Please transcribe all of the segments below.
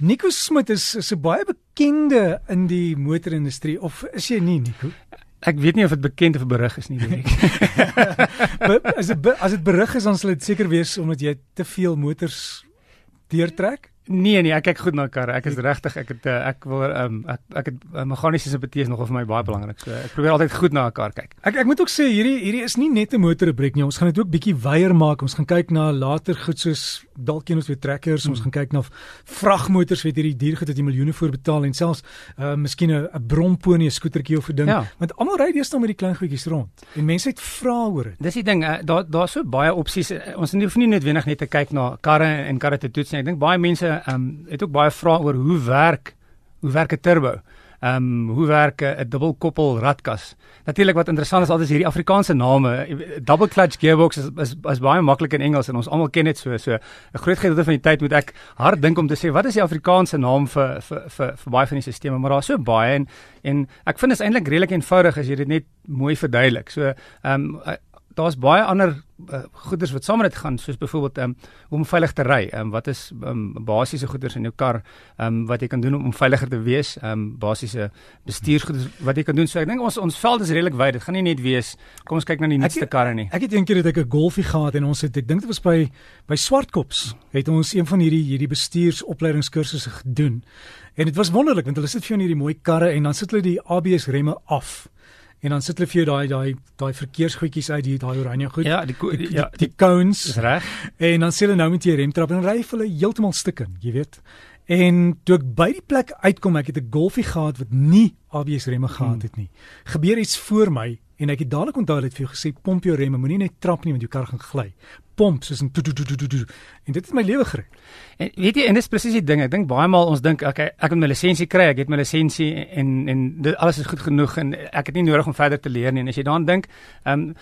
Nico Smit is is 'n baie bekende in die motorindustrie of is jy nie Nico? Ek weet nie of dit bekend of berig is nie, weet ek. as dit as dit berig is dan sal dit seker wees omdat jy te veel motors deurtrek. Nee nee, ek kyk goed na karre. Ek is regtig ek het eh, ek wil um, ek ek het uh, meganiese simpatie is nogal vir my baie belangrik. So ek probeer altyd goed na 'n kar kyk. Ek ek moet ook sê hierdie hierdie is nie net 'n motorrubriek nie. Ons gaan dit ook bietjie wyeer maak. Ons gaan kyk na later goed soos dalk een of twee trekkers. Hmm. Ons gaan kyk na vragmotors wat hierdie duur goed het jy miljoene voor betaal en selfs uh miskien 'n bromponie, 'n skootertjie of 'n ding. Ja. Want almal ry deesdae met die klein goedjies rond. En mense het vra oor dit. Dis die ding, uh, daar daar's so baie opsies. Uh, ons hoef nie noodwendig net te kyk na karre en karre te toets nie. Ek dink baie mense um, het ook baie vrae oor hoe werk hoe werk 'n turbo? Ehm um, hoe werk 'n dubbelkoppel ratkas? Natuurlik wat interessant is altyd is hierdie Afrikaanse name. Double clutch gearbox is is, is baie maklik in Engels en ons almal ken dit so. So 'n groot gedeelte van die tyd moet ek hard dink om te sê wat is die Afrikaanse naam vir vir vir, vir baie van die stelsels, maar daar's so baie en en ek vind dit is eintlik redelik eenvoudig as jy dit net mooi verduidelik. So ehm um, daar's baie ander uh, goeders wat saam met dit gaan soos byvoorbeeld um, om veilig te ry. Um, wat is um, basiese goeders in jou kar um, wat jy kan doen om veiliger te wees? Um, basiese bestuursgoeders wat jy kan doen. So ek dink ons ons veld is redelik wyd. Dit gaan nie net wees kom ons kyk na die nuutste karre nie. Ek het eendag het ek 'n golfie gehad en ons het ek dink dit was by by Swartkops het ons een van hierdie hierdie bestuursopleidingskursusse gedoen. En dit was wonderlik want hulle sit vir jou in hierdie mooi karre en dan sit hulle die ABS remme af. En dan sit hulle vir jou daai daai daai verkeersgoedjies uit die daai oranje goed. Ja, die die, die, ja, die, die cones. Dis reg. En dan sê hulle nou met jy remtrap en ry hulle heeltemal stuk in, jy weet. En toe ek by die plek uitkom, ek het 'n Golfie gehad wat nie ABS remme gehad het nie. Gebeur iets voor my en ek het dadelik onthou dat vir jou gesê pomp jou remme, moenie net trap nie want jou kar gaan gly. Pomp soos 'n tu tu tu tu tu. En dit het my lewe gered. En weet jy, en dis presies die ding. Ek dink baie maal ons dink okay, ek het my lisensie kry, ek het my lisensie en en dit alles is goed genoeg en ek het nie nodig om verder te leer nie. En as jy daaraan dink, ehm um,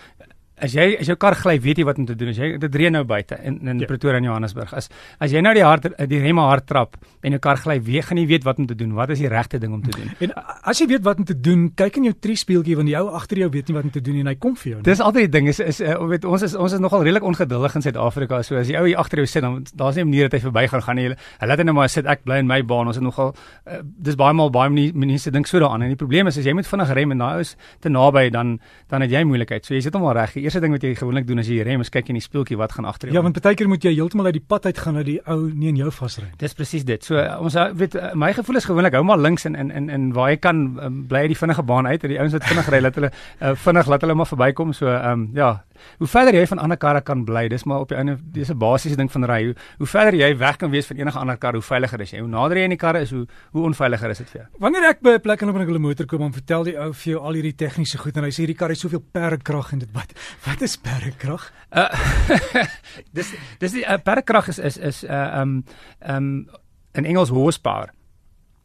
as jy as jou kar gly, weet jy wat om te doen. As jy dit reën nou buite in in ja. Pretoria en Johannesburg. As as jy nou die hard die remme hard trap en jou kar gly, weet gaan jy weet wat om te doen. Wat is die regte ding om te doen? En as jy weet wat om te doen, kyk in jou triespieeltjie want die ou agter jou weet nie wat om te doen en hy kom vir jou. Dis altyd die ding is is uh, weet ons is ons is nogal redelik ongeduldig in Suid-Afrika. So as die ou hier agter jou sit, dan daar's nie 'n manier dat hy verbygaan gaan nie. Hy laat net maar sit ek bly in my baan. Ons het nogal uh, dis baie maal baie mense dink so daaraan en die probleem is as jy moet vinnig rem en daai is te naby dan dan het jy moeilikheid. So jy sit hom al reg. Die eerste ding wat jy gewoonlik doen as jy rem is kyk in die spieeltjie wat gaan agter jou. Ja, want baie keer moet jy heeltemal uit die pad uit gaan dat die ou nie in jou vasry. Dis presies dit. So ons weet my gevoel is gewoonlik hou maar links en in in in waar jy kan um, bly uit die vinnige baan uit en die ouens wat vinnig ry laat hulle uh, vinnig laat hulle maar verbykom. So ehm um, ja, hoe verder jy van ander karre kan bly, dis maar op die einde dis 'n basiese ding van ry. Hoe, hoe verder jy weg kan wees van enige ander kar, hoe veiliger is jy. Hoe nader jy aan die karre is, hoe hoe onveiliger is dit vir jou. Wanneer ek by 'n plek loop en ek wil 'n motor koop, dan vertel die ou vir jou al hierdie tegniese goed en hy sê hierdie kar het soveel perkrag en dit wat wat is perkrag? Uh, dis dis die uh, perkrag is is is uh um um in Engels horsepower.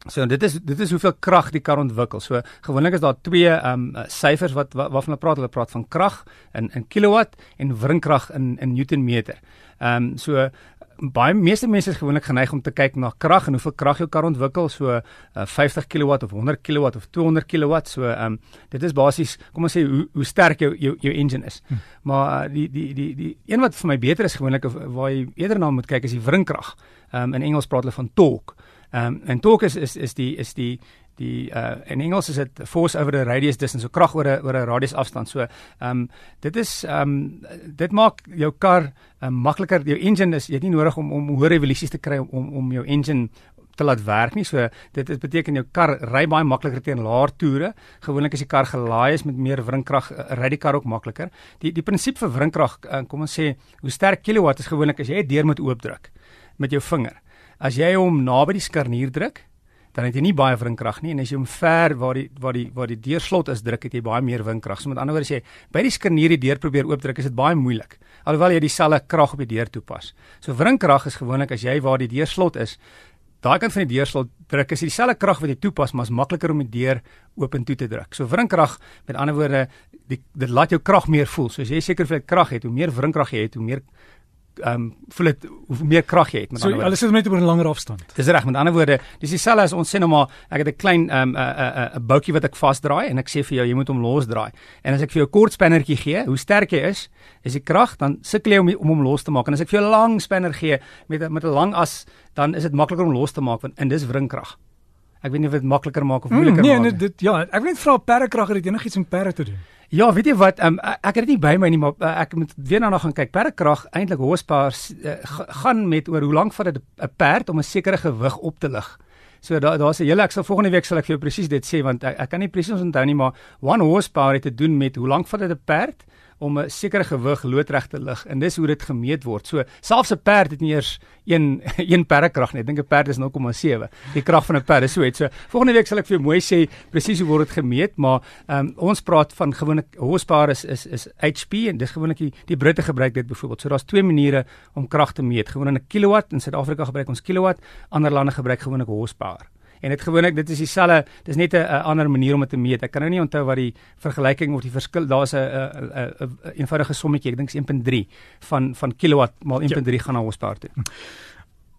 So dit is dit is hoeveel krag die kar ontwikkel. So gewoonlik is daar twee ehm um, syfers wat waarvan hulle praat. Hulle praat van krag in in kilowatt en wringkrag in in newtonmeter. Ehm um, so baie meeste mense is gewoonlik geneig om te kyk na krag en hoeveel krag jou kar ontwikkel. So uh, 50 kilowatt of 100 kilowatt of 200 kilowatt. So ehm um, dit is basies kom ons sê hoe hoe sterk jou jou jou engine is. Hm. Maar uh, die die die die een wat vir my beter is gewoonlik waar jy eerder na moet kyk is die wringkrag. Ehm um, in Engels praat hulle van torque. Ehm um, en torque is is is die is die die uh in Engels is dit force over the radius distance, so krag oor 'n oor 'n radius afstand. So ehm um, dit is ehm um, dit maak jou kar um, makliker. Jou engine is jy het nie nodig om om hoë revolusies te kry om om jou engine te laat werk nie. So dit dit beteken jou kar ry baie makliker teen laer toere. Gewoonlik as die kar gelaai is met meer wringkrag, ry die kar ook makliker. Die die prinsip vir wringkrag, uh, kom ons sê, hoe sterk kilowatt is gewoonlik as jy 'n deur moet oopdruk met jou vinger. As jy hom naby die skarnier druk, dan het jy nie baie wringkrag nie en as jy hom ver waar die waar die waar die deurslot is druk, het jy baie meer wringkrag. So met ander woorde as jy by die skarnier die deur probeer oopdruk, is dit baie moeilik. Alhoewel jy dieselfde krag op die deur toepas. So wringkrag is gewoonlik as jy waar die deurslot is, daai kant van die deurslot druk is dieselfde krag wat jy toepas, maar is makliker om die deur oop en toe te druk. So wringkrag, met ander woorde, die dit laat jou krag meer voel. So as jy seker vir krag het, hoe meer wringkrag jy het, hoe meer ehm um, voel dit hoe meer krag jy het met so, ander woorde. So alles is net oor 'n langer afstand. Dis reg, met ander woorde, dis dieselfde as ons sê nou maar ek het 'n klein ehm um, 'n 'n 'n boutjie wat ek vasdraai en ek sê vir jou jy moet hom losdraai. En as ek vir jou 'n kort spannertjie gee, hoe sterk jy is, is die krag dan sukkel jy om om hom los te maak. En as ek vir jou 'n lang spanner gee met met 'n lang as, dan is dit makliker om los te maak want en dis wringkrag. Ek weet nie of dit makliker maak of moeiliker mm, nee, maak nie. Nee, dit ja, ek wil net vra perdekrag het enigiets met perde te doen. Ja, weet jy wat, um, ek het dit nie by my nie, maar uh, ek moet weer nog gaan kyk. Perdekrag eintlik horsepower uh, gaan met oor hoe lank vat dit 'n perd om 'n sekere gewig op te lig. So daar daar's 'n hele ek sal volgende week sal ek vir jou presies dit sê want ek, ek kan nie presies onthou nie, maar one horsepower het te doen met hoe lank vat dit 'n perd om 'n sekere gewig loodreg te lig en dis hoe dit gemeet word. So selfs 'n perd het nie eers een een perdekrag nie. Ek dink 'n perd is 0,7. Die krag van 'n perd is so iets. So volgende week sal ek vir jou mooi sê presies hoe word dit gemeet, maar um, ons praat van gewoonlik horsepower is is is HP en dis gewoonlik die, die Britte gebruik dit byvoorbeeld. So daar's twee maniere om krag te meet. Gewoonlik 'n kilowatt in Suid-Afrika gebruik ons kilowatt, ander lande gebruik gewoonlik horsepower. En dit gewoonlik dit is dieselfde, dis net 'n ander manier om dit te meet. Ek kan nou nie onthou wat die vergelyking of die verskil, daar's 'n 'n eenvoudige sommetjie, ek dink is 1.3 van van kilowatt maal 1.3 ja. gaan na horsepower toe.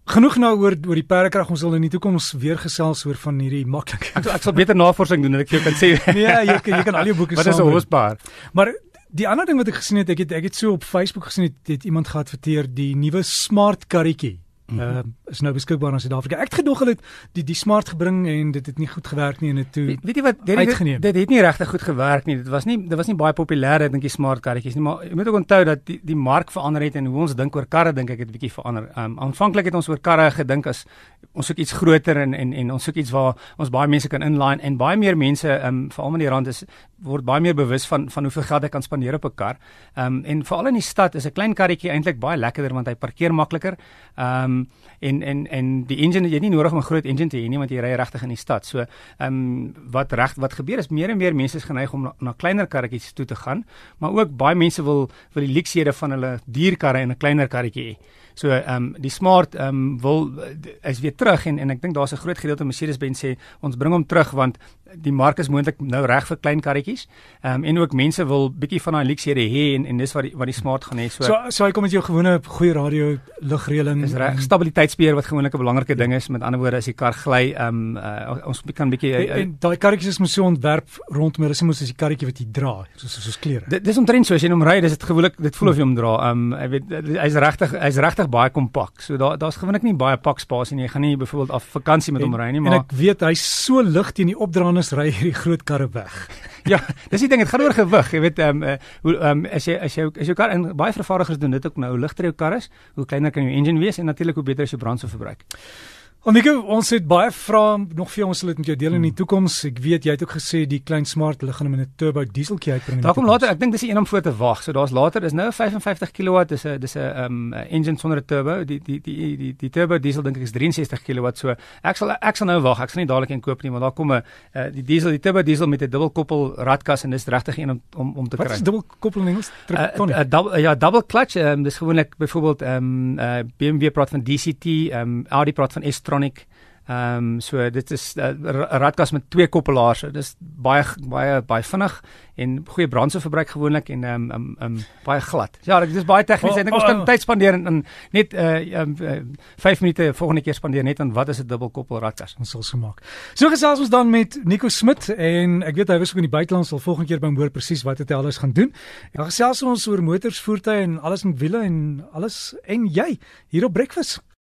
Genoeg nou oor oor die perdekrag ons sal in die toekoms weer gesels oor van hierdie maklike. Ek, ek sal beter navorsing doen en ek vir jou kan sê. nee, jy kan jy kan al jou boeke Wat is 'n horsepower? Maar die ander ding wat ek gesien het, ek het ek het so op Facebook gesien het, het iemand geadverteer die nuwe smart karretjie. Mm -hmm. uh, is nou beskikbaar in Suid-Afrika. Ek het gedog hulle het die die smart gebring en dit het nie goed gewerk nie en dit toe weet, weet jy wat dit dit, dit het nie regtig goed gewerk nie. Dit was nie dit was nie baie populêr ek dink die smart karretjies nie, maar jy moet ook onthou dat die die mark verander het en hoe ons dink oor karre dink ek het bietjie verander. Um aanvanklik het ons oor karre gedink as ons soek iets groter en en en ons soek iets waar ons baie mense kan inline en baie meer mense um veral in die rand is word baie meer bewus van van hoeveel geld jy kan spandeer op 'n kar. Um en veral in die stad is 'n klein karretjie eintlik baie lekkerder want hy parkeer makliker. Um en en en die engine jy nie nodig om 'n groot engine te hê nie want jy ry regtig in die stad. So, ehm um, wat reg wat gebeur is meer en meer mense is geneig om na, na kleiner karretjies toe te gaan, maar ook baie mense wil wil die luksehede van hulle dierkarre in 'n kleiner karretjie hê. So ehm um, die smart ehm um, wil is weer terug en en ek dink daar's 'n groot gedeelte Mercedes-Benz sê ons bring hom terug want die mark is moontlik nou reg vir klein karretjies. Ehm um, en ook mense wil bietjie van daai luksehede hê en en dis wat die wat die smart gaan hê. So so, so hy kom met jou gewone goeie radio lugreëling. Is reg stabiliteitsbeheer wat gewoonlik 'n belangrike ding is. Met ander woorde as die kar gly ehm um, uh, ons kan bietjie uh, en, en daai karretjies is mos so ontwerp rondom hulle sê mos as die karretjie wat jy dra soos soos, soos klere. Dit dis omtrent so as jy hom ry, dis dit gewoonlik dit voel of jy hom dra. Ehm um, ek weet hy's regtig hy's regtig baie kompak. So daar daar's gewoonlik nie baie pakspasie nie. Jy gaan nie byvoorbeeld af vakansie met hom ry nie, maar en ek weet hy's so lig teen die opdraanders ry hierdie groot karre weg. ja, dis die ding, dit gaan oor gewig. Jy weet ehm um, hoe ehm um, as jy as jy as jou kar en baie vervaardigers doen dit ook nou, hoe ligter jou kar is, hoe kleiner kan jou engine wees en natuurlik hoe beter is jou brandstofverbruik. Onieke, ons het baie vrae nog vir ons sal dit met jou deel in die toekoms. Ek weet jy het ook gesê die klein smart hulle gaan hom in 'n turbo dieseltjie uitbring. Daar kom later, ek dink dis die een om voor te wag. So daar's later is nou 55 kW, dis 'n dis 'n um engine sonder 'n turbo. Die die die die die turbo diesel dink ek is 63 kW. So ek sal ek sal nou wag. Ek sal nie dadelik een koop nie, want daar kom 'n uh, die diesel, die turbo diesel met 'n dubbelkoppel radkas en dis regtig een om om om te kry. Wat is dubbelkoppel in Engels? Uh, uh, double, ja, double clutch. Um, dis gewoonlik byvoorbeeld um uh, BMW praat van DCT, um Audi praat van S-tronic. Ehm um, so dit is 'n uh, radkas met twee koppelaars. Dit is baie baie baie vinnig en goeie brandstofverbruik gewoonlik en ehm um, ehm um, um, baie glad. Ja, dit is baie tegnies. Oh, ek dink ons kan oh, tyd spandeer en, en net uh um, uh, 5 minute volgende keer spandeer net aan wat is 'n dubbelkoppel radkas. Ons sal gemaak. So gesels ons dan met Nico Smit en ek weet hy was ook in die buiteland sal volgende keer by hoor presies wat dit alles gaan doen. Ja, gesels ons oor motors, voertuie en alles met wiele en alles en jy hier op Breakfast.